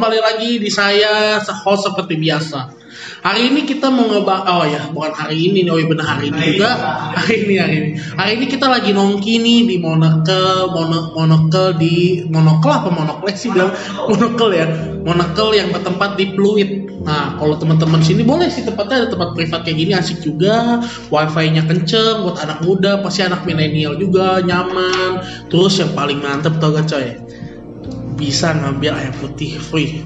kembali lagi di saya host seperti biasa. Hari ini kita mau ngebahas, oh ya, bukan hari ini nih, oh iya benar hari ini juga. Hari ini, hari ini. Hari ini kita lagi nongki nih di Monokel, Mono, Monokel di Monokel apa Monokel sih bilang Monokel ya, Monokel yang bertempat di Pluit. Nah, kalau teman-teman sini boleh sih tempatnya ada tempat privat kayak gini asik juga, wifi-nya kenceng buat anak muda, pasti anak milenial juga nyaman. Terus yang paling mantep tau gak coy? Bisa ngambil air putih free.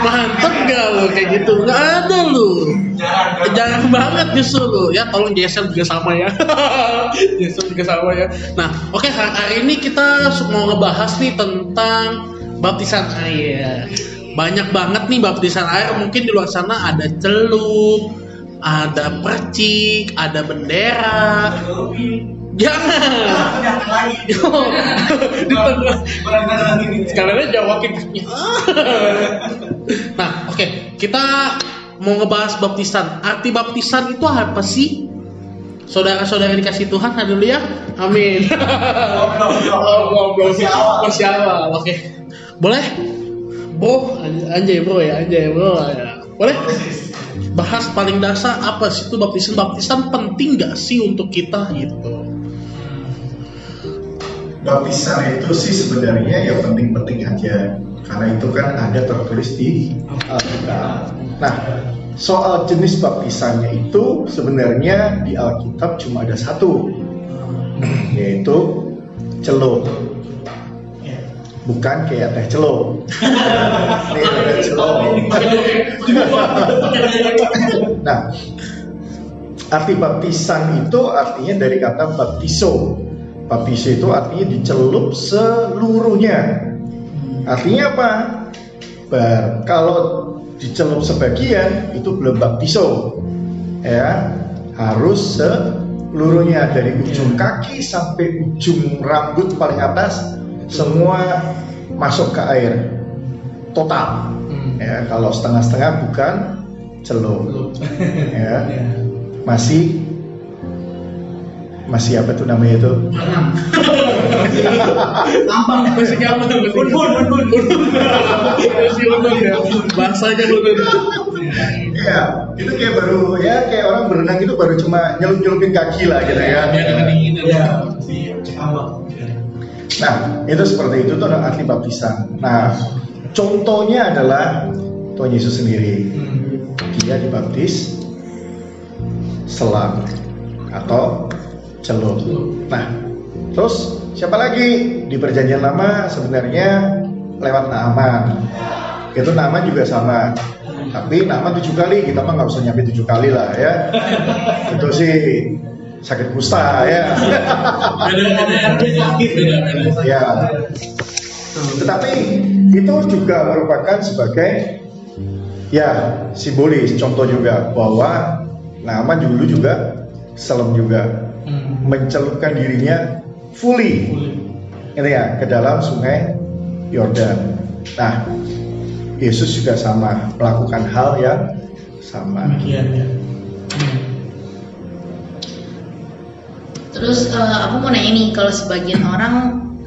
Mantep gak lo kayak gitu? Gak ada lo. Jarang banget justru lo. Ya tolong JSL juga sama ya. JSL juga sama ya. Nah, oke hari, hari ini kita mau ngebahas nih tentang baptisan air. Banyak banget nih baptisan air. Mungkin di luar sana ada celup, ada percik, ada bendera. Jangan. Sekalian aja jawakin Nah, oke, kita mau ngebahas baptisan. Arti baptisan itu apa sih? Saudara-saudara dikasih Tuhan, dulu ya. Amin. Belum awal. Masih awal. Oke. Boleh? Bro, anjay bro ya, anjay bro ya. Boleh? Bahas paling dasar apa sih itu baptisan? Baptisan penting gak sih untuk kita gitu? Baptisan itu sih sebenarnya ya penting-penting aja karena itu kan ada tertulis di Alkitab. Nah, soal jenis baptisannya itu sebenarnya di Alkitab cuma ada satu, yaitu celup. Bukan kayak teh celup. Ini ada celup. nah, arti baptisan itu artinya dari kata baptiso Baptiso itu artinya dicelup seluruhnya. Artinya apa? Bar, kalau dicelup sebagian itu belum baptiso. Ya, harus seluruhnya dari ujung kaki sampai ujung rambut paling atas semua masuk ke air total. Hmm. Ya, kalau setengah-setengah bukan celup. Ya. Masih masih apa tuh namanya itu? Tampang masih apa tuh? Unbun, unbun, Masih unbun ya. Bahasanya unbun. Iya, itu kayak baru ya kayak orang berenang itu baru cuma nyelup nyelupin kaki lah gitu ya. Iya, Nah, itu seperti itu tuh arti baptisan. Nah, contohnya adalah Tuhan Yesus sendiri. Dia dibaptis selang atau celup. Nah, terus siapa lagi di perjanjian lama sebenarnya lewat Naaman. Itu Naaman juga sama. Tapi Naaman tujuh kali, kita mah nggak usah nyampe tujuh kali lah ya. Itu sih sakit kusta ya. ya. Tetapi itu juga merupakan sebagai ya simbolis contoh juga bahwa Naaman dulu juga selam juga mencelupkan dirinya fully, fully. ya ke dalam sungai Yordan. Nah, Yesus juga sama melakukan hal yang sama. Demikian ya. Terus uh, aku mau nanya nih, kalau sebagian orang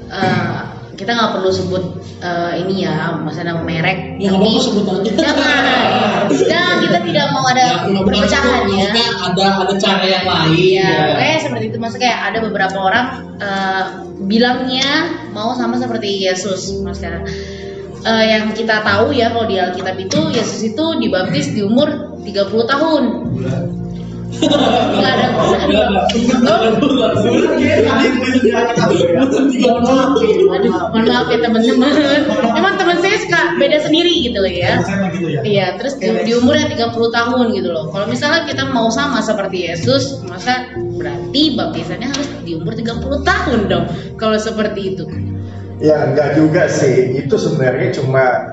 uh, kita nggak perlu sebut uh, ini ya, nama merek. Ya, ini sebut aja. Jangan, jangan kita tidak mau ada ya, perpecahan ya. Ada ada cara yang lain. Ya, ya. kayak seperti itu. Maksudnya kayak ada beberapa orang uh, bilangnya mau sama seperti Yesus, maksudnya. Uh, yang kita tahu ya kalau di Alkitab itu Yesus itu dibaptis di umur 30 tahun. Mohon maaf ya teman-teman. Emang teman saya suka beda sendiri gitu loh ya. Iya, terus di, di umurnya 30 tahun gitu loh. Kalau misalnya kita mau sama seperti Yesus, maka berarti baptisannya harus di umur 30 tahun dong. Kalau seperti itu. Ya enggak juga sih. Itu sebenarnya cuma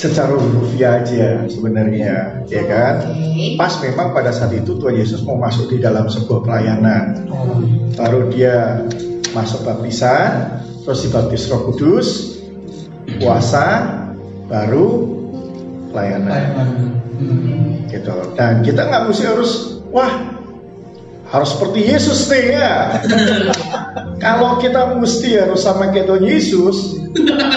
secara rupiah aja sebenarnya ya kan? Pas memang pada saat itu Tuhan Yesus mau masuk di dalam sebuah pelayanan. Baru dia masuk baptisan terus dibaptis Roh Kudus puasa baru pelayanan. Gitu. Dan kita nggak mesti harus wah harus seperti Yesus nih ya. Kalau kita mesti harus sama kayak Tuhan Yesus,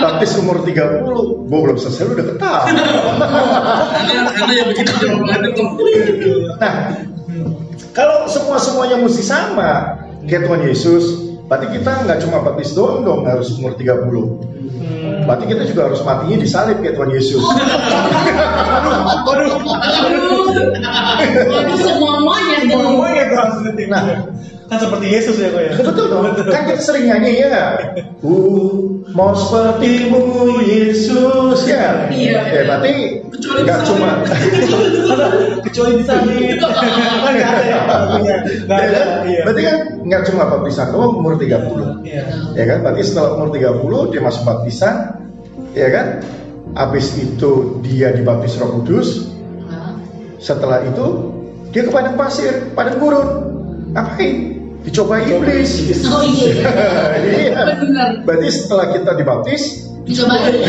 baptis umur 30, gue belum selesai lu udah ketawa. karena karena ya begitu jawabannya tuh Nah, kalau semua semuanya mesti sama kayak Tuhan Yesus, berarti kita nggak cuma baptis doang dong harus umur 30. Berarti kita juga harus matinya disalib kayak Tuhan Yesus. Waduh, waduh semuanya tuh. Semuanya tuh harus. Nah. Kan seperti Yesus ya kok ya. Betul dong. Kan kita sering nyanyi ya nggak? Ku mau sepertimu Yesus ya. Iya. Ya berarti Kecuali nggak cuma Kecuali di sana. Nggak ada ya. Nggak Ya ada. kan? Iya. Berarti kan nggak cuma baptisan doang umur 30. Iya. Ya kan? Berarti setelah umur 30 dia masuk baptisan, ya kan? Habis itu dia dibaptis Roh Kudus. Setelah itu dia ke padang pasir, padang gurun. Ngapain? Dicoba iblis. Oh iya. iya. Benar. Berarti setelah kita dibaptis, Dicoba lagi.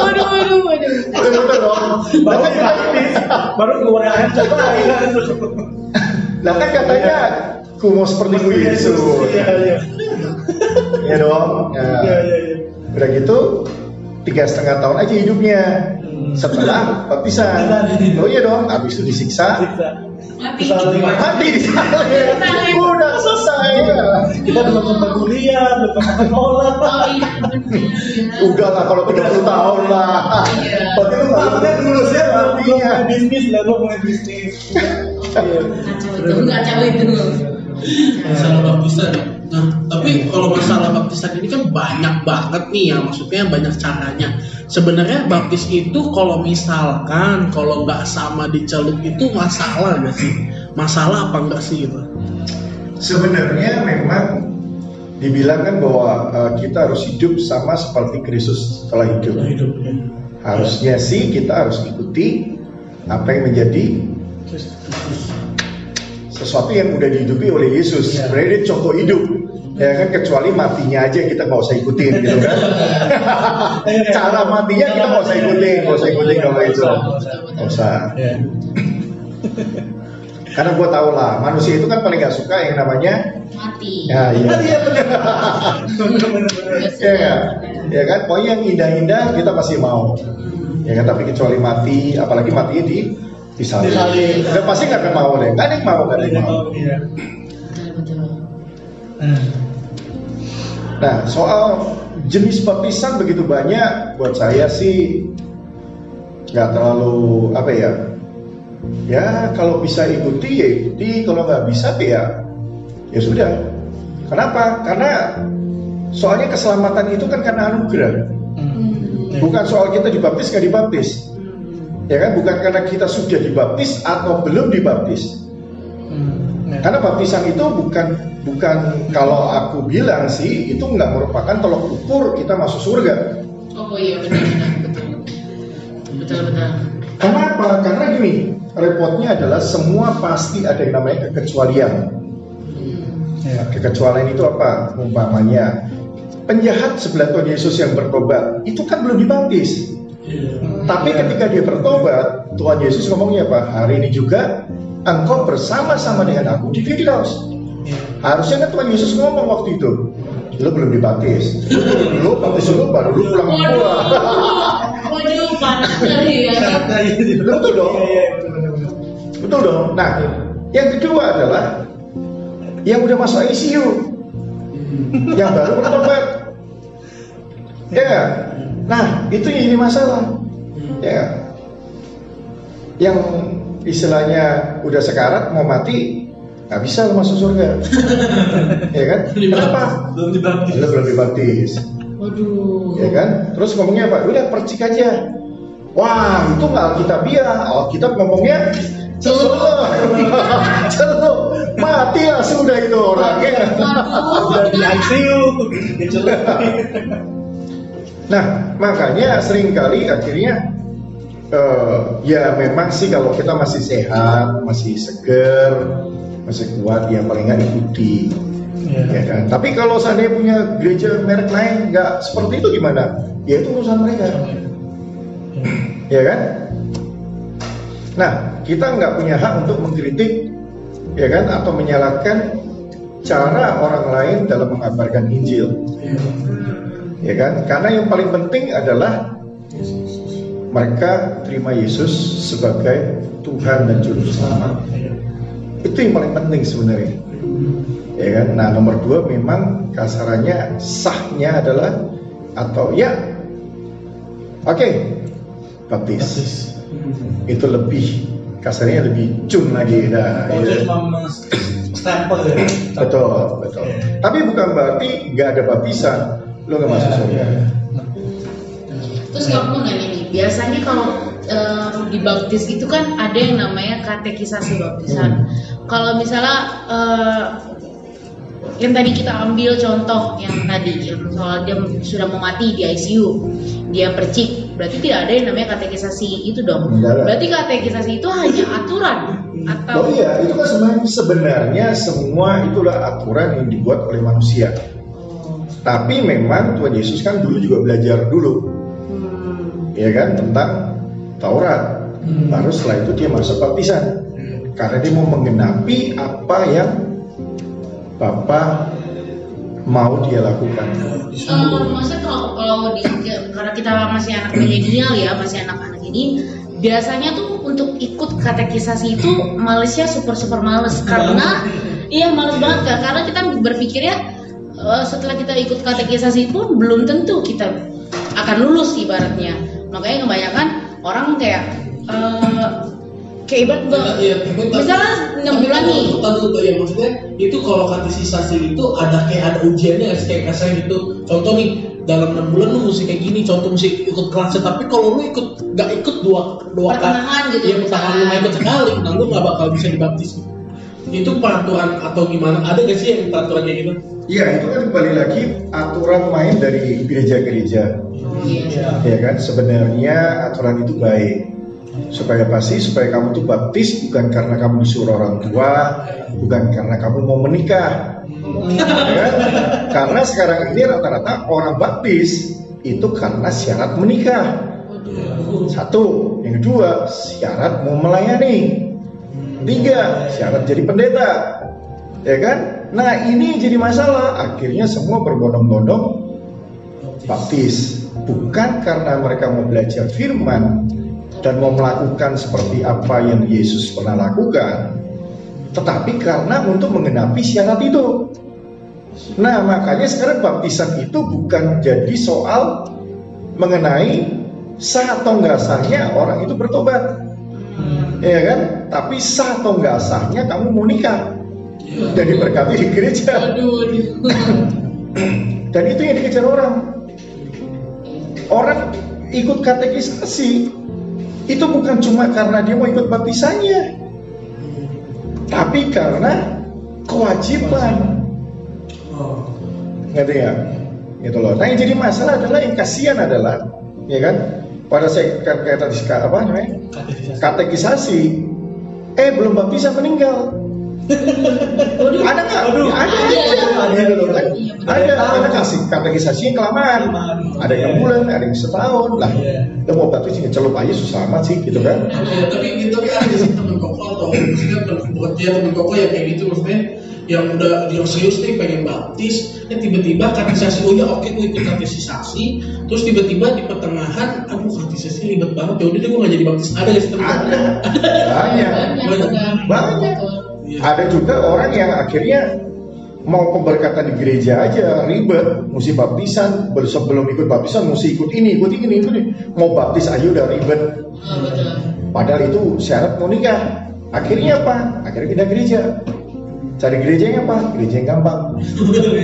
Waduh, waduh, waduh. betul dong. Baru praktis, baru keluar air coba lah kan katanya ku mau seperti Yesus. Iya iya. Ya dong. Ya. Iya iya iya. Udah gitu tiga setengah tahun aja hidupnya setelah baptisan. Oh iya dong, habis itu disiksa, Siksa. Mati. Disalib. mati. Udah selesai. Kita belum sempat kuliah, belum sekolah. Oh iya. Udah lah kalau 30 tahun lah. Iya. Berarti lu nggak Maksudnya lulusnya belum belum Iya. mulai bisnis lah, belum mulai bisnis. Iya. Kacau itu, kacau itu. masalah baptisan ya. Nah, tapi kalau masalah baptisan ini kan banyak banget nih ya, maksudnya banyak caranya. Sebenarnya baptis itu kalau misalkan kalau nggak sama dicelup itu masalah nggak sih? Masalah apa enggak sih gitu? Sebenarnya memang dibilang kan bahwa uh, kita harus hidup sama seperti Kristus setelah hidup. Hidup ya. Harusnya sih kita harus ikuti apa yang menjadi sesuatu yang udah dihidupi oleh Yesus. Iya. Sebenarnya dia contoh hidup. Ya kan kecuali matinya aja kita nggak usah ikutin gitu kan. Cara matinya kita nggak usah ikutin, nggak usah ikutin kalau itu. Nggak usah. Iya. Karena gue tau lah manusia itu kan paling nggak suka yang namanya Mati. ya iya. Iya benar. Ya kan? Ya kan? Pokoknya yang indah-indah kita pasti mau. Ya kan? Tapi kecuali mati, apalagi matinya di disalib. Udah pasti nggak akan mau deh. Nggak ada yang mau, nggak ada yang mau. Iya. Betul, betul. Hmm. Nah, soal jenis baptisan begitu banyak, buat saya sih nggak terlalu apa ya. Ya kalau bisa ikuti ya ikuti, kalau nggak bisa ya ya sudah. Kenapa? Karena soalnya keselamatan itu kan karena anugerah. Hmm. Bukan soal kita dibaptis nggak dibaptis. Ya kan? Bukan karena kita sudah dibaptis atau belum dibaptis. Nah. Karena baptisan itu bukan bukan kalau aku bilang sih itu nggak merupakan tolok ukur kita masuk surga. Oh iya, benar, benar, betul. Betul, betul. Kenapa? Karena gini, repotnya adalah semua pasti ada yang namanya kekecualian. Hmm. Iya. Kekecualian itu apa? Umpamanya penjahat sebelah Tuhan Yesus yang bertobat itu kan belum dibaptis. Tapi ketika dia bertobat, Tuhan Yesus ngomongnya apa? Hari ini juga engkau bersama-sama dengan aku di Firdaus. Iya. Harusnya kan Tuhan Yesus ngomong waktu itu, lu belum dibaptis, lu baptis dulu baru lu pulang Waduh, pulang. waduh, panas sekali ya. Iya, iya. Betul dong. Betul, dong. Nah, yang kedua adalah yang udah masuk ICU, yang baru bertobat. Ya, nah itu yang jadi masalah. Ya, yang istilahnya udah sekarat mau mati nggak bisa lu masuk surga, ya kan? Kenapa? Belum dibaptis. Lu belum dibaptis. Waduh. ya kan? Terus ngomongnya apa? Udah percik aja. Wah, itu nggak Alkitabiah. Alkitab ngomongnya celup, celup, mati lah sudah itu orangnya. Udah di ICU. Dicelup. Nah, makanya sering kali akhirnya eh, ya memang sih kalau kita masih sehat, masih seger, masih kuat, ya paling nggak ikuti. ya Iya. kan? Tapi kalau seandainya punya gereja merek lain nggak seperti itu gimana? Ya itu urusan mereka. ya kan? Nah, kita nggak punya hak untuk mengkritik ya kan atau menyalahkan cara orang lain dalam mengabarkan Injil ya kan karena yang paling penting adalah mereka terima Yesus sebagai Tuhan dan Juru Selamat. Itu yang paling penting sebenarnya. Ya kan? Nah nomor dua memang kasarannya sahnya adalah atau ya oke baptis. Itu lebih kasarnya lebih cum lagi. Nah, Oh, itu cuma stempel ya. betul betul. Oke. tapi bukan berarti nggak ada baptisan. Lo nggak masuk surga Terus kamu nanya biasanya kalau eh, dibaptis itu kan ada yang namanya katekisasi baptisan. Kalau misalnya eh, yang tadi kita ambil contoh yang tadi yang soal dia sudah mau mati di ICU, dia percik, berarti tidak ada yang namanya katekisasi itu dong. Berarti katekisasi itu hanya aturan Oh atau iya, itu kan sebenarnya, sebenarnya semua itulah aturan yang dibuat oleh manusia. Oh, Tapi memang Tuhan Yesus kan dulu juga belajar dulu, hmm, ya kan tentang Taurat. Baru setelah itu dia masuk baptisan, karena dia mau menggenapi apa yang Bapa mau dia lakukan. Maksudnya kalau kalau di karena kita masih anak milenial ya masih anak-anak ini biasanya tuh untuk ikut katekisasi itu malesnya super super males. Karena iya males banget kan karena kita berpikirnya eh, setelah kita ikut katekisasi pun belum tentu kita akan lulus ibaratnya makanya kebanyakan orang kayak eh, kayak ibarat Iya, iya, tapi- misalnya enam bulan nih Tadi dulu, ya maksudnya itu kalau katekisasi itu ada kayak ada ujiannya nggak kayak kasarnya gitu. Contoh nih dalam enam bulan lu mesti kayak gini, contoh mesti ikut kelasnya. Tapi kalau lu ikut nggak ikut dua dua Pertengahan gitu, ya pertengahan lu ikut sekali, nah lu nggak bakal bisa dibaptis. Itu peraturan atau gimana? Ada gak sih yang peraturan kayak gitu? Iya, itu kan kembali lagi aturan main dari gereja-gereja. Iya. Ya kan, sebenarnya aturan itu baik supaya pasti supaya kamu tuh baptis bukan karena kamu disuruh orang tua, bukan karena kamu mau menikah. Ya kan? Karena sekarang ini rata-rata orang baptis itu karena syarat menikah. Satu, yang kedua syarat mau melayani. Tiga, syarat jadi pendeta. Ya kan? Nah ini jadi masalah. Akhirnya semua berbondong-bondong baptis. Bukan karena mereka mau belajar firman dan mau melakukan seperti apa yang Yesus pernah lakukan. Tetapi karena untuk menggenapi syarat itu. Nah makanya sekarang baptisan itu bukan jadi soal mengenai sah atau nggak sahnya orang itu bertobat. Ya kan? Tapi sah atau nggak sahnya kamu mau nikah dan diberkati di gereja. Dan itu yang dikejar orang. Orang ikut katekisasi itu bukan cuma karena dia mau ikut baptisannya, tapi karena kewajiban. Ngerti ya? Gitu loh. Nah yang jadi masalah adalah yang kasihan adalah, ya kan? Pada saya kayak tadi apa namanya? Katekisasi. Eh belum baptisan meninggal. Ada nggak? Waduh. ada. Ada. Ada dulu kan? Ada. Ada kasih katekisasinya kelamaan. Ada yang bulan, ada yang setahun lah. Lo mau baptis tinggal celup aja susah amat sih, gitu kan? Ya, tapi tapi ada nggak sih temen koko atau maksudnya bukan dia temen koko yang kayak gitu maksudnya yang udah yang serius nih pengen baptis, eh tiba-tiba katekisasi oh ya oke gue ikut katekisasi, terus tiba-tiba di pertengahan, aduh katekisasi ribet banget, ya udah deh gue nggak jadi baptis. Ada nggak sih koko? Ada. Banyak. Banyak. Banyak. Iya. Ada juga orang yang akhirnya mau pemberkatan di gereja aja ribet, mesti baptisan, sebelum ikut baptisan mesti ikut ini, ikut ini, ikut ini. Mau baptis aja udah ribet. Padahal itu syarat mau nikah. Akhirnya apa? Akhirnya pindah gereja. Cari gereja yang apa? Gereja yang gampang.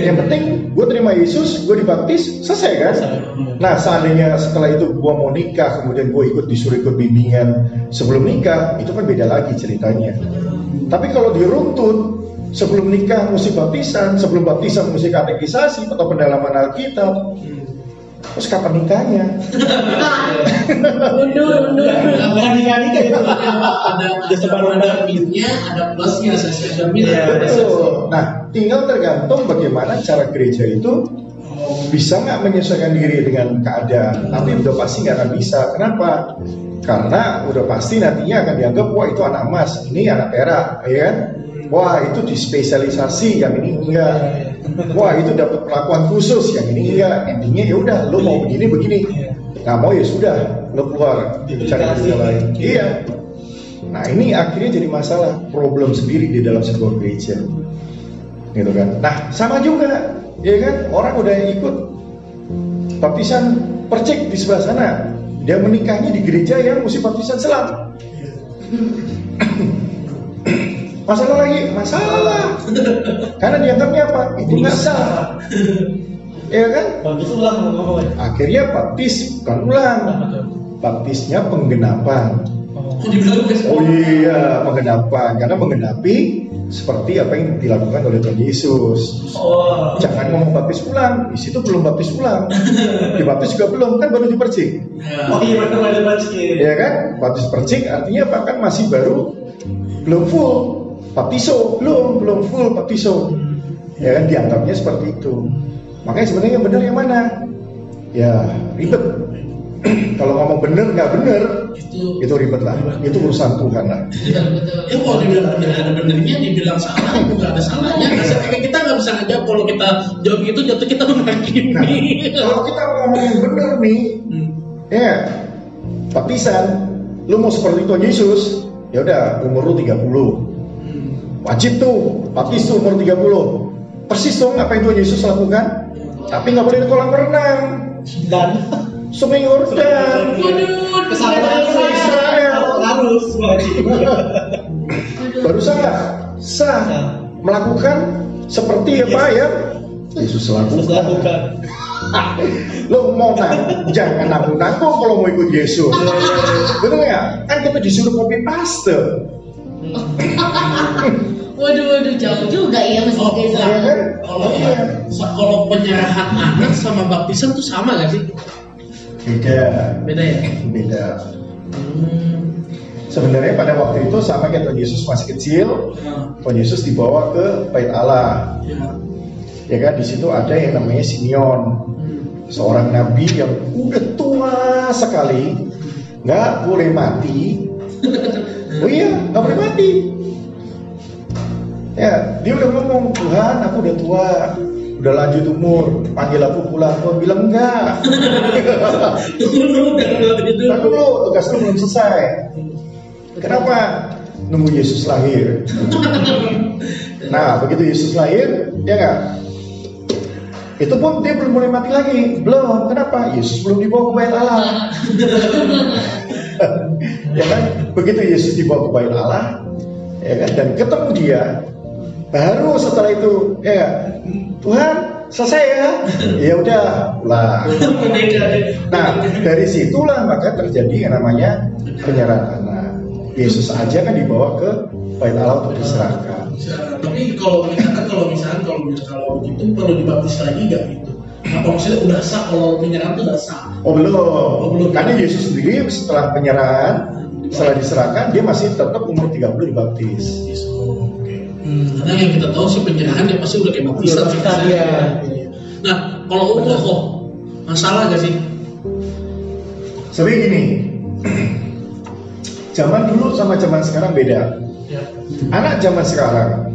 yang penting gue terima Yesus, gue dibaptis, selesai kan? Nah seandainya setelah itu gue mau nikah, kemudian gue ikut disuruh ikut bimbingan sebelum nikah, itu kan beda lagi ceritanya. Tapi kalau diruntut, sebelum nikah mesti baptisan, sebelum baptisan mesti katekisasi atau pendalaman Alkitab, terus kapan nikahnya? Mundur, mundur. Nggak nikah-nikah itu. ada ada separuh ada minusnya, ada plusnya, ada minus, ada Betul. plus. Nah, tinggal tergantung bagaimana cara gereja itu bisa nggak menyesuaikan diri dengan keadaan. Tapi udah pasti nggak akan bisa. Kenapa? Karena udah pasti nantinya akan dianggap wah itu anak emas, ini anak perak, ya kan? Wah itu dispesialisasi, yang ini enggak. Wah itu dapat perlakuan khusus, yang ini enggak. Intinya ya udah, lo mau begini begini. Nggak mau ya sudah, lo keluar cari kerja lain. Iya. Nah ini akhirnya jadi masalah, problem sendiri di dalam sebuah gereja, gitu kan. Nah sama juga, ya kan orang udah ikut baptisan percik di sebelah sana, dia menikahnya di gereja yang mesti baptisan selam. Masalah lagi, masalah. Karena dianggapnya apa? Itu nggak. Ya kan? Bagus ulang Akhirnya baptis bukan ulang. Baptisnya penggenapan. Guys? Oh iya, penggenapan. Karena menggenapi seperti apa yang dilakukan oleh Tuhan Yesus. Oh. Jangan ngomong baptis ulang, di situ belum baptis ulang. Di baptis juga belum, kan baru dipercik. Oh iya benar ada basket. Ya kan? Baptis percik artinya apa kan masih baru belum full. Baptiso belum belum full baptiso. Ya kan dianggapnya seperti itu. Makanya sebenarnya yang benar yang mana? Ya ribet. Kalau ngomong bener nggak bener Itu itu ribet lah. Itu urusan Tuhan lah. Ya kalau dibilang bener ada benernya, dibilang salah juga ada salahnya. Nah, kayak kita nggak bisa ngejawab kalau kita jawab itu jatuh kita menghakimi. Nah, kalau kita ngomong yang bener nih, Hmm. ya baptisan, lu mau seperti Tuhan Yesus, ya udah umur lu 30. Hmm. Wajib tuh, baptis tuh umur 30. Persis dong apa yang Tuhan Yesus lakukan. Tapi nggak boleh di kolam renang, Dan sungai Yordan. Waduh, kesalahan Israel. harus wajib. Baru sah, sah melakukan seperti apa ya Yesus Harus lakukan. lakukan. Lo mau nang, jangan nanggung-nanggung kalau mau ikut Yesus. Betul nggak? Kan kita disuruh copy paste. Waduh, waduh, jauh juga ya mesti Oh, Ya Israel. kan? Kalau kalau penyerahan anak sama baptisan tuh sama gak sih? Beda, Beda ya? beda. Hmm. Sebenarnya pada waktu itu sama kayak Tuhan Yesus masih kecil, Nah, Tuhan Yesus dibawa ke Bait Allah. ya. Ya kan di situ ada yang namanya Simeon, Hmm. seorang nabi yang udah tua sekali, nggak boleh mati. Oh iya, nggak boleh mati. Ya, dia udah ngomong, Tuhan aku udah tua, udah lanjut umur, panggil aku pulang. Tuhan bilang enggak. Dulu, gitu. Nah dulu, tugas lu belum selesai. Kenapa? Nunggu Yesus lahir. Nah, begitu Yesus lahir, ya enggak? Itu pun dia belum boleh mati lagi. Belum. Kenapa? Yesus belum dibawa ke bait Allah. ya kan? Begitu Yesus dibawa ke bait Allah, ya kan? Dan ketemu dia, baru setelah itu, ya? Tuhan selesai ya? Ya udah, deh. Nah, dari situlah maka terjadi yang namanya penyerahan anak. Yesus aja kan dibawa ke bait Allah untuk diserahkan. Tapi kalau misalkan kalau misalkan kalau kalau begitu perlu dibaptis lagi gak gitu? Apa maksudnya udah sah kalau penyerahan itu udah sah? Oh belum. belum. Karena Yesus sendiri setelah penyerahan, setelah diserahkan dia masih tetap umur 30 dibaptis. Oh, oke. Karena yang kita tahu sih penyerahan dia pasti udah kayak baptisan. Baptisan, iya. Nah, kalau umroh kok masalah gak sih? Sebenarnya gini, zaman dulu sama zaman sekarang beda. Ya. Anak zaman sekarang,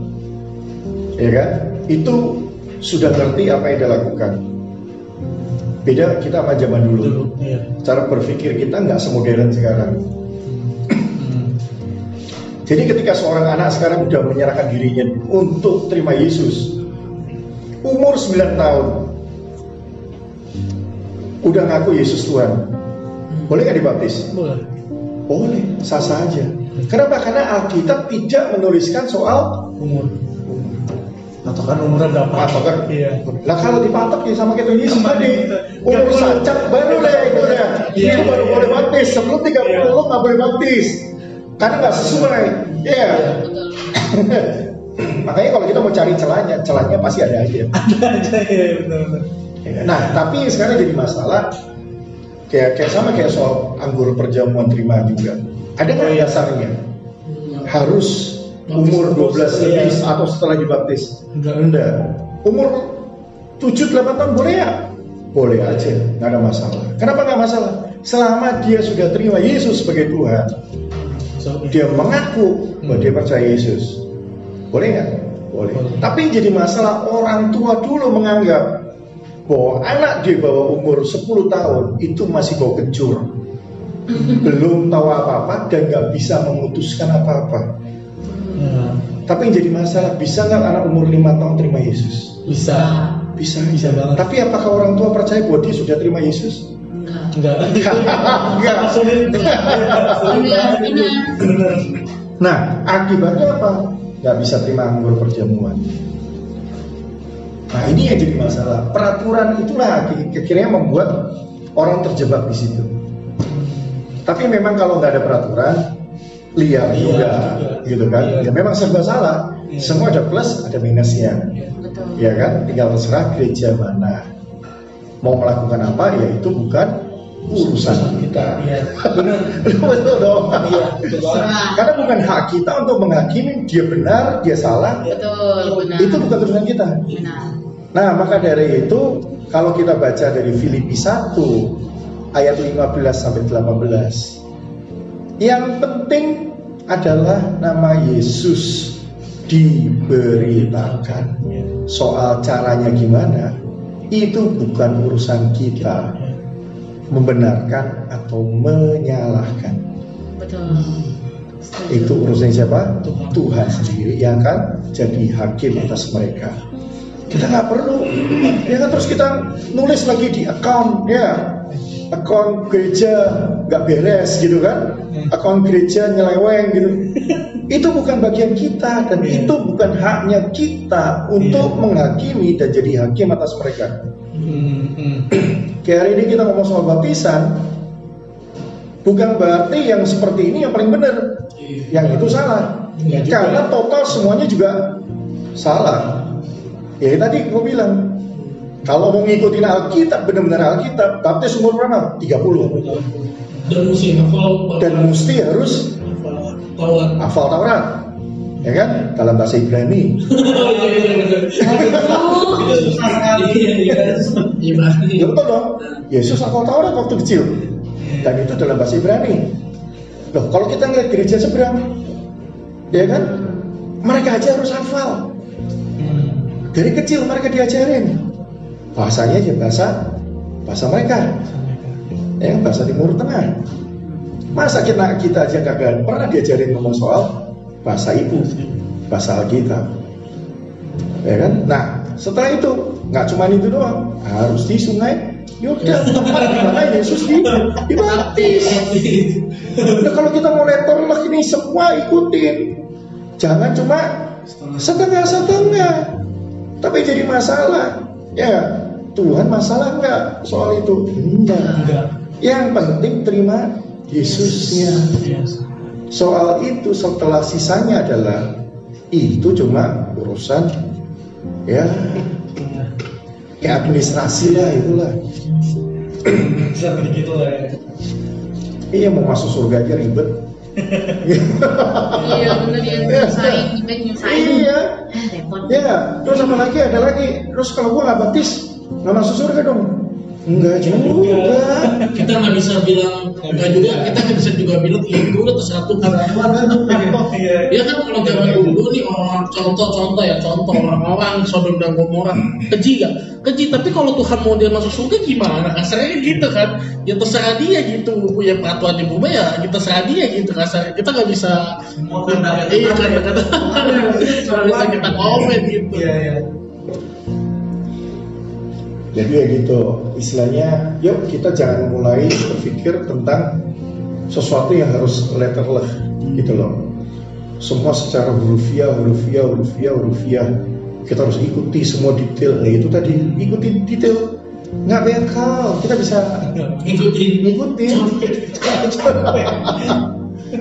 ya kan, itu sudah ngerti apa yang dia lakukan. Beda kita sama zaman dulu. Dulu, iya. Cara berpikir kita nggak semodern sekarang. Jadi ketika seorang anak sekarang udah menyerahkan dirinya untuk terima Yesus, umur 9 tahun, udah ngaku Yesus Tuhan, boleh nggak dibaptis? Boleh. Boleh, sah sah aja. Kenapa? Karena Alkitab tidak menuliskan soal Umur. Atau kan umurnya berapa? patokan. Iya. Nah kalau dipatok ya sama kayak Yesus tadi, gitu. umur 30. sancap baru deh itu deh. Iya. Itu baru boleh baptis. Sebelum 30 Iya. lo nggak boleh baptis, karena nggak sesuai. Iya. Makanya kalau kita mau cari celahnya, celahnya pasti ada aja. Ada aja ya benar-benar. Nah, tapi sekarang jadi masalah kayak kayak sama kayak soal anggur perjamuan terima juga. Ada nggak dasarnya? Harus umur 12 lebih atau setelah dibaptis? Enggak. Enggak. Umur 7-8 tahun boleh ya? Boleh aja, nggak ada masalah. Kenapa nggak masalah? Selama dia sudah terima Yesus sebagai Tuhan, dia mengaku bahwa dia percaya Yesus. Boleh nggak? Boleh. Tapi jadi masalah orang tua dulu menganggap bahwa anak di bawah umur 10 tahun itu masih bau kencur. Belum tahu apa-apa dan nggak bisa memutuskan apa-apa. Nah, Tapi yang jadi masalah, bisa nggak anak umur 5 tahun terima Yesus? bisa. Bisa, Bisa banget. Tapi apakah orang tua percaya bahwa dia sudah terima Yesus? Enggak. Enggak. Sulit. Benar. Nah, akibatnya apa? Nggak bisa terima anggur perjamuan. Nah, ini yang jadi masalah. Peraturan itulah akhirnya membuat orang terjebak di situ. Tapi memang kalau nggak ada peraturan, liar Iya, juga, juga. gitu kan? Iya. Ya memang serba salah. Iya. Semua ada plus, ada minusnya. Betul. Ya kan? Tinggal terserah gereja mana. Mau melakukan apa, ya itu bukan urusan kita. Iya. Benar. Betul dong. Iya, betul. Karena bukan hak kita untuk menghakimi dia benar, dia salah. Betul, benar. Itu bukan urusan kita. benar. Nah, maka dari itu kalau kita baca dari Filipi 1 ayat 15 sampai 18. Yang penting adalah nama Yesus diberitakan. Soal caranya gimana? Itu bukan urusan kita membenarkan atau menyalahkan. Betul. Setuju. Itu urusan siapa? Tuhan. Tuhan sendiri yang akan jadi hakim atas mereka. Kita nggak perlu, ya kan terus kita nulis lagi di account, ya account gereja nggak beres gitu kan, account gereja nyeleweng gitu. Itu bukan bagian kita dan Iya. itu bukan haknya kita untuk Iya. menghakimi dan jadi hakim atas mereka. Hmm, hmm. Kayak hari ini kita ngomong soal baptisan, bukan berarti yang seperti ini yang paling benar, yang itu salah. Iya juga. Karena total semuanya juga salah. Ya tadi gue bilang, kalau mau ngikutin Alkitab, benar-benar Alkitab, baptis umur berapa? 30. Dan mesti hafal Dan mesti harus Taurat. hafal Taurat. Ya kan? Dalam bahasa Ibrani. Ya betul dong. Yesus hafal Taurat waktu kecil. Dan itu dalam bahasa Ibrani. Loh, kalau kita ngeliat gereja seberang, ya kan? Mereka aja harus hafal. Dari kecil mereka diajarin. Bahasanya ya bahasa bahasa mereka. Ya, bahasa Timur Tengah. Masa kita kita aja kagak pernah diajarin ngomong soal bahasa ibu, bahasa Alkitab. Ya kan? Nah, setelah itu nggak cuma itu doang, harus di sungai Yordan tempat di mana Yesus di dibaptis. Nah, kalau kita mau letter ini semua ikutin. Jangan cuma setengah-setengah. Tapi jadi masalah. Ya, Tuhan masalah nggak soal itu? Enggak. Enggak. Yang penting terima Yesusnya. Yes. Soal itu setelah sisanya adalah itu cuma urusan ya ya administrasi lah itulah. Lah ya. Iya mau masuk surga aja ribet. Iya, benar ya. Nyusahin. Iya. Eh, repot. Ya, terus apa lagi? Ada lagi. Terus kalau gua nggak baptis, nggak masuk surga dong? Enggak juga. Kita nggak bisa bilang enggak juga. Kita nggak bisa juga bilang iya terserah Tuhan. Iya. Ya kan kalau zaman dulu nih orang contoh-contoh ya contoh orang-orang Sodom dan Gomora keji gak? Keji tapi kalau Tuhan mau dia masuk surga gimana? Kasarnya kan gitu kan? Ya terserah dia gitu punya peraturan di bumi ya kita terserah dia gitu kasarnya kita nggak bisa iya kata-kata nggak bisa kita komen gitu. Iya, iya. Jadi ya gitu, istilahnya, yuk kita jangan mulai berpikir tentang sesuatu yang harus letterless gitu loh. Semua secara hurufiah, hurufiah, hurufiah, hurufiah. Kita harus ikuti semua detail. Nah itu tadi, ikuti detail. Nggak bekal, kita bisa Ikutin ngikutin.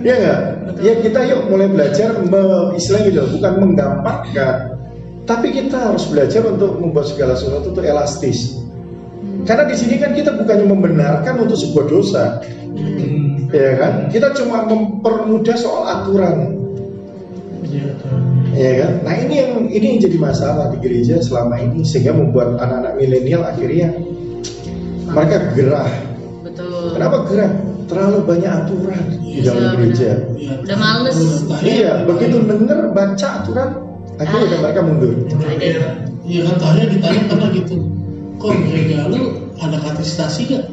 ya nggak? Ya kita yuk mulai belajar me, istilahnya gitu, bukan menggampangkan, tapi kita harus belajar untuk membuat segala sesuatu itu elastis. Karena di sini kan kita bukannya membenarkan untuk sebuah dosa, Hmm. ya kan? Kita cuma mempermudah soal aturan, Iya, ya kan? Nah ini yang ini yang jadi masalah di gereja selama ini sehingga membuat anak-anak milenial akhirnya mereka gerah. Betul. Kenapa gerah? Terlalu banyak aturan di dalam Iya, gereja. Iya. Udah males. Iya, begitu denger baca aturan akhirnya udah mereka mundur Iya, iya kan tanya ditanya karena gitu. Kok gereja lu ada katekisasi gak?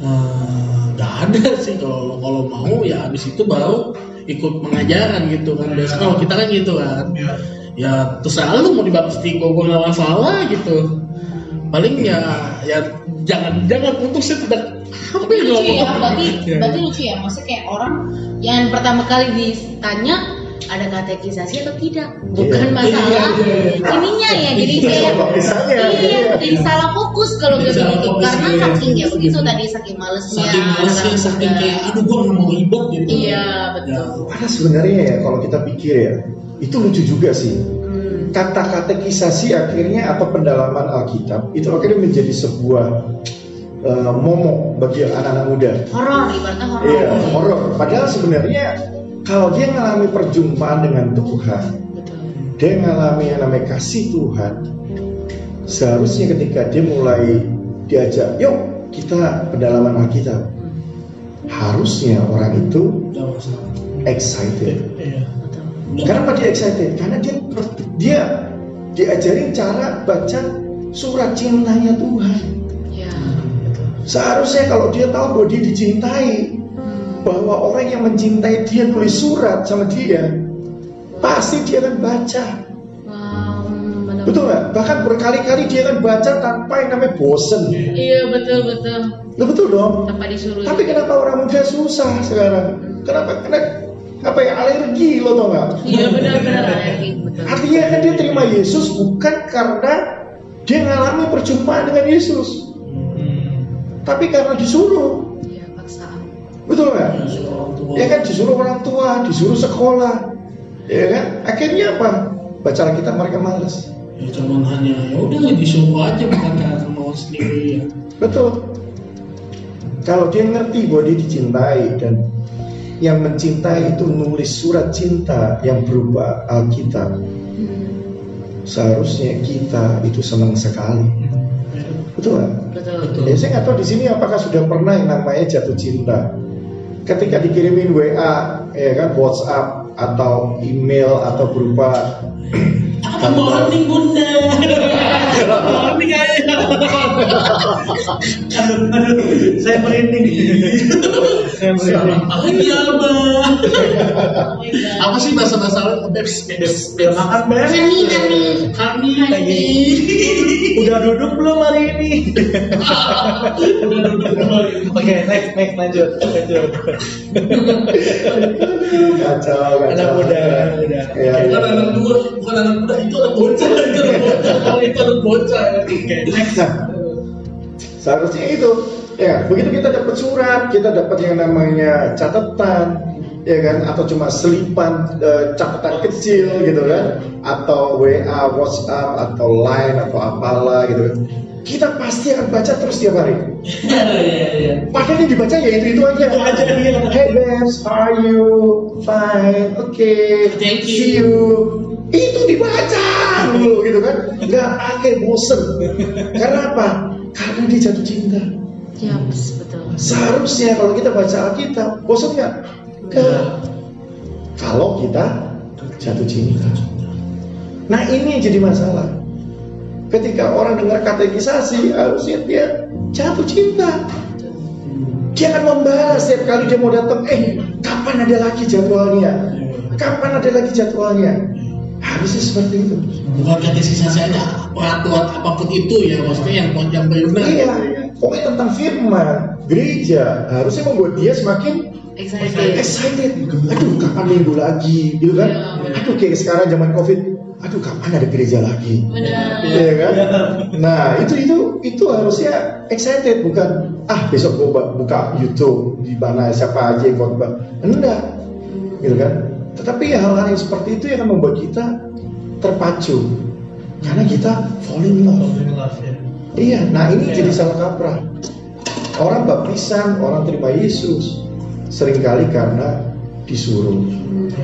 Eh, Gak ada sih kalau kalau mau ya habis itu baru ikut pengajaran gitu kan. Biasa kalau kita kan gitu kan. Ya terserah lu mau dibaptis gue gue nggak masalah gitu. Paling ya ya jangan jangan untuk saya tidak yang lucu ya, berarti, Ya. berarti lucu ya. Maksudnya kayak orang yang pertama kali ditanya ada katekisasi atau tidak, bukan Iya. masalah Iya, iya, iya. ininya ya. Jadi Iya, kayak misalnya, iya, iya. jadi salah fokus kalau Jadi gitu salah gitu. fokus, Karena iya. saking ya begitu tadi saking malesnya. Saking malesnya, saking kayak aduh gue nggak mau ribet gitu. Iya betul. Padahal sebenarnya ya kalau kita pikir ya itu lucu juga sih Hmm. kata katekisasi akhirnya atau pendalaman Alkitab itu akhirnya menjadi sebuah eh, momok bagi anak-anak muda Horor, ibaratnya horor. Iya, horor. Padahal sebenarnya kalau dia mengalami perjumpaan dengan Tuhan, Betul. dia mengalami yang namanya kasih Tuhan, seharusnya ketika dia mulai diajak, yuk kita pendalaman Alkitab, harusnya orang itu excited. Iya. Kenapa dia excited? Karena dia dia diajarin cara baca surat cintanya Tuhan. Ya. Seharusnya kalau dia tahu bahwa dia dicintai, bahwa orang yang mencintai dia nulis surat sama dia, pasti dia akan baca. Wow, benar. Betul nggak? Bahkan berkali-kali dia akan baca tanpa yang namanya bosen. Iya betul betul. Loh, betul dong. Tanpa disuruh. Tapi kenapa orang muda susah sekarang? Kenapa? Karena apa ya alergi lo tau nggak? Iya benar-benar alergi betul. Artinya kan dia terima Yesus bukan karena dia ngalami perjumpaan dengan Yesus, tapi karena disuruh. Betul nggak? Ya kan disuruh orang tua, disuruh sekolah, ya kan? Akhirnya apa? Baca kita mereka males. ya cuman hanya ya udah disuruh aja bukan karena mau sendiri ya Betul. Kalau dia ngerti bahwa dia dicintai dan yang mencintai itu nulis surat cinta yang berupa Alkitab, seharusnya kita itu senang sekali. Betul nggak? Betul. Betul. Ya, saya nggak tahu di sini apakah sudah pernah yang namanya jatuh cinta. Ketika dikirimin WA, ya kan WhatsApp atau email atau berupa morning bunda morning ayah Aduh, aduh, saya merinding. saya merinding. my God. apa sih bahasa bahasa bebs bebs Udah makan belum? Kami kami. kami Lagi. Udah duduk belum hari ini? Oke, next, next, lanjut, lanjut. kacau, kacau. Anak muda, anak muda. Ya, ya. bukan anak tua bukan anak muda itu anak bocah itu anak bocah kalau itu anak bocah seharusnya itu. Ya begitu kita dapat surat kita dapat yang namanya catatan ya kan? Atau cuma selipan eh, catatan kecil gitu kan? Atau WA WhatsApp atau Line atau apalah gitu kan? Kita pasti akan baca terus tiap hari. Padahal yang dibaca ya itu itu aja. Itu aja, iya. hey babes how are you? Fine okay. Thank you. see you itu dibaca dulu gitu kan? Nggak pakai bosen. Karena apa? Karena dia jatuh cinta. Ya betul. seharusnya kalau kita baca Alkitab bosen nggak? Nggak. kalau kita jatuh cinta. Nah ini yang jadi masalah. Ketika orang dengar katekisasi harusnya dia jatuh cinta. Dia akan membalas setiap kali dia mau datang. Eh kapan ada lagi jadwalnya? Kapan ada lagi jadwalnya harusnya seperti itu bukan katekisasi aja peraturan apa pun itu ya maksudnya yang yang benar iya pokoknya tentang firman gereja harusnya membuat dia semakin Excited. excited aduh kapan minggu lagi gitu kan Iya, aduh kayak sekarang zaman covid aduh kapan ada gereja lagi Benar. Iya kan? Nah itu itu itu harusnya excited bukan ah besok gua buka YouTube di mana siapa aja yang khotbah. Enggak, gitu kan? Tetapi hal-hal yang seperti itu yang membuat kita terpacu karena kita falling in love. In love, ya. Iya, nah ini Iya. jadi salah kaprah. Orang baptisan, orang terima Yesus sering kali karena disuruh,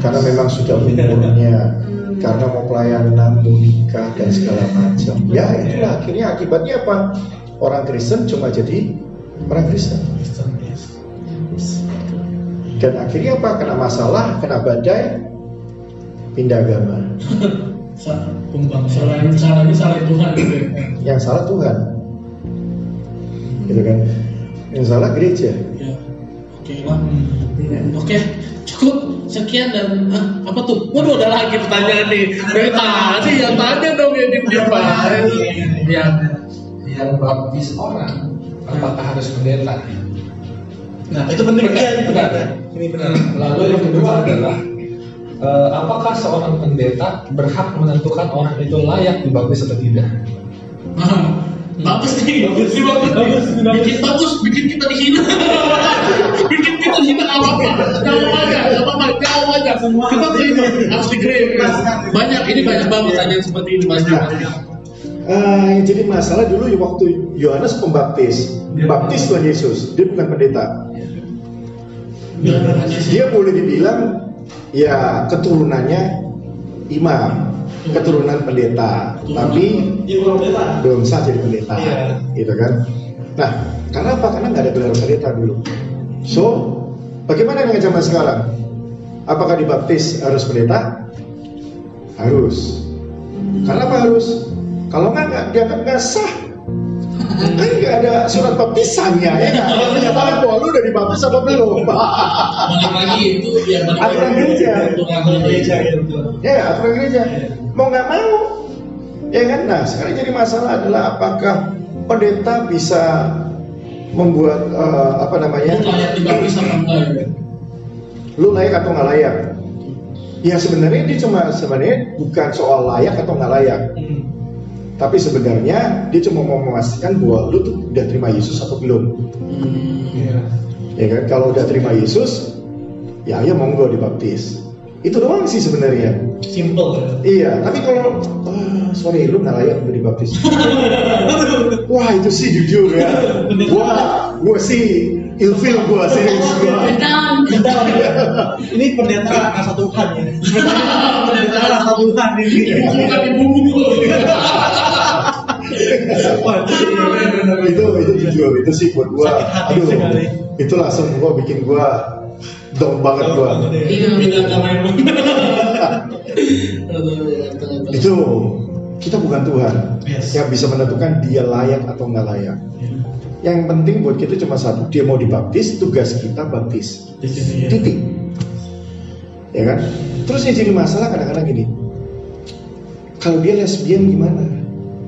karena memang sudah umurnya, karena mau pelayanan, mau nikah dan segala macam. Ya itulah akhirnya akibatnya apa? Orang Kristen cuma jadi orang Kristen. Dan akhirnya apa? Kena masalah, kena badai, pindah agama. Sa- Selain salahnya salah Tuhan gitu ya. Yang salah Tuhan. Gitu kan? Yang salah gereja. Ya, oke lah. Hmm, Oke, cukup sekian dan ah, apa tuh? Waduh, ada lagi pertanyaan nih. Dari tadi yang tanya dong ya di depan. Ya, yang baptis orang apakah harus pendeta? Nah, itu penting ya. benar. Ini benar. Lalu yang kedua adalah eh, apakah seorang pendeta berhak menentukan orang itu layak dibaptis atau tidak? Bagus nih, bagus. Nih, bagus, Bagus, bagus. bikin bagus, bikin kita dihina, bikin kita dihina nggak apa-apa, jawab aja, nggak apa-apa, jawab aja, kita terima, harus dikirim, banyak, ini banyak banget pertanyaan seperti ini banyak. Ah, yang jadi masalah dulu waktu Yohanes pembaptis, baptis Tuhan Yesus, dia bukan pendeta. Dia boleh dibilang ya keturunannya imam, keturunan pendeta, tapi Dia belum sah jadi pendeta, Iya. gitu kan? Nah, karena apa? Karena nggak ada gelar pendeta dulu. So, bagaimana dengan zaman sekarang? Apakah dibaptis harus pendeta? Harus. Karena apa harus? Kalau nggak dianggap nggak sah. Kan nggak ada surat baptisannya ya. Kalau punya tahu bahwa lu udah dibaptis apa belum? Lagi itu ya balik Aturan gereja. Aturan Gereja gereja. ya ya aturan gereja. Mau nggak mau. Ya kan? Nah, sekarang jadi masalah adalah apakah pendeta bisa membuat eh, apa namanya? Ya? lu layak atau nggak layak? Ya sebenarnya dia cuma sebenarnya bukan soal layak atau nggak layak, Hmm. Tapi sebenarnya dia cuma mau memastikan bahwa lu tuh udah terima Yesus atau belum. Hmm. Iya. Ya kan? Kalau udah terima Yesus, ya ayo monggo dibaptis. Itu doang sih sebenarnya. Simple. ya. Iya, tapi kalau ah, sorry lu nggak layak untuk dibaptis. Wah itu sih jujur ya. Gua, gua sih ilfil gua. Down. Ini pendeta rasa Tuhan ya. Pendeta rasa Tuhan ini. Wah, itu itu jujur itu sih buat gua aduh itu langsung gua bikin gua down banget gua. Itu kita bukan Tuhan Yes. yang bisa menentukan dia layak atau nggak layak. Yang penting buat kita cuma satu dia mau dibaptis tugas kita baptis. Titik. Ya kan? Terus yang jadi masalah kadang-kadang gini. Kalau dia lesbian gimana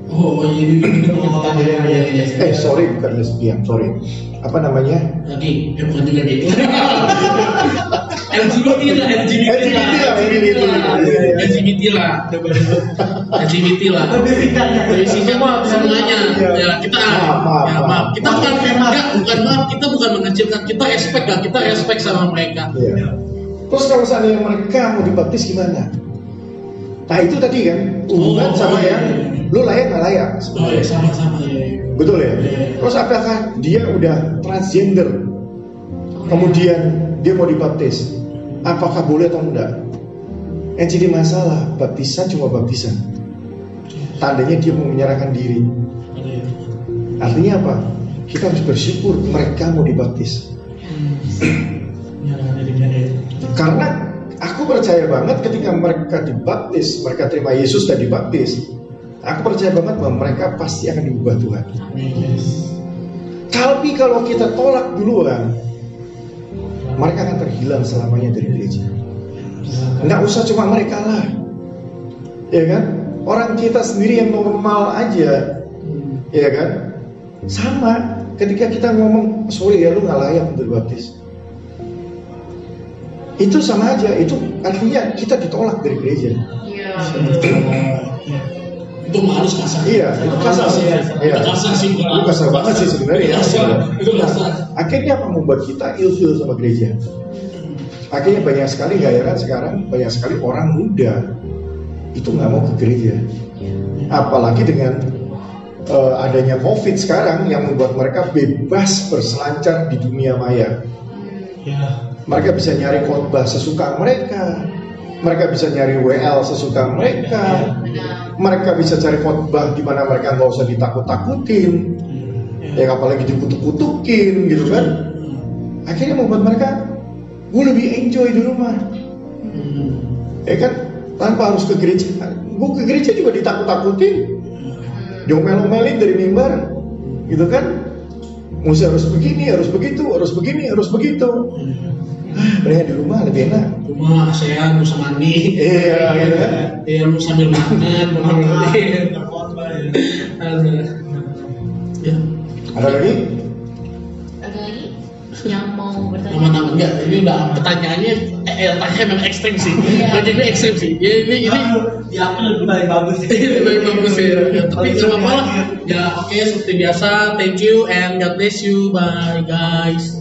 Oh, jadi ini Oh, iya, iya, iya. eh sorry bukan lesbian sorry apa namanya lagi, bukan juga gitu. LGBT lah, LGBT lah, LGBT lah. LGBT lah, LGBT lah. Lebih singkat semuanya. Ya kita, ya maaf. Kita bukan, enggak, bukan maaf. Kita bukan mengecilkan. Kita respect lah. Kita respect sama mereka. Terus kalau seandainya mereka mau dibaptis gimana? Nah itu tadi kan hubungan Oh, sama yang. Lu layak nggak layak Oh ya, sebenarnya. sama-sama ya. Betul ya? Iya. Terus apakah dia udah transgender? Kemudian dia mau dibaptis. Apakah boleh atau enggak? Yang jadi masalah, baptisan cuma baptisan. Tandanya dia mau menyerahkan diri. Ada ya. Artinya apa? Kita harus bersyukur mereka mau dibaptis. Dirinya deh. Karena aku percaya banget ketika mereka dibaptis, mereka terima Yesus dan dibaptis, aku percaya banget bahwa mereka pasti akan diubah Tuhan. Amin. Tapi kalau kita tolak duluan, mereka akan terhilang selamanya dari gereja. Nggak usah cuma mereka lah, ya kan? Orang kita sendiri yang normal aja, ya kan? Sama, ketika kita ngomong, sorry ya lu nggak layak untuk dibaptis. Itu sama aja, itu artinya kita ditolak dari gereja. Iya. Itu mah harus kasar. Iya, itu kasar sih. Iya. Itu kasar sih. Itu kasar banget sih sebenarnya. Itu kasar. Itu kasar. Akhirnya apa membuat kita ilfil sama gereja? Akhirnya banyak sekali nggak ya kan sekarang banyak sekali orang muda itu nggak mau ke gereja. Apalagi dengan eh, adanya COVID sekarang yang membuat mereka bebas berselancar di dunia maya. Ya. Mereka bisa nyari khotbah sesuka mereka. Mereka bisa nyari WL sesuka mereka. Benar. Mereka bisa cari khotbah di mana mereka nggak usah ditakut-takutin. Ya apalagi dikutuk-kutukin gitu kan. Akhirnya membuat mereka gue lebih enjoy di rumah. Hmm. Ya kan tanpa harus ke gereja. gue ke gereja juga ditakut-takutin diomel-omelin dari mimbar gitu kan mesti harus begini harus begitu harus begini harus begitu Mendingan di rumah lebih enak Rumah ASEAN, bisa mandi. Iya, gitu kan. Iya, lu sambil makan, berarti. Aduh. Ya, ada lagi Ada lagi yang mau bertanya? teman-teman enggak, ini udah pertanyaannya eh, eh tanya memang ekstrim sih. Iya. Jadi ini ekstrim sih. Ya, ini ini Ya aku lebih baik bagus lebih bagus ya. Tapi apa-apa lah. Ya oke seperti biasa. Thank you and God bless you. Bye guys.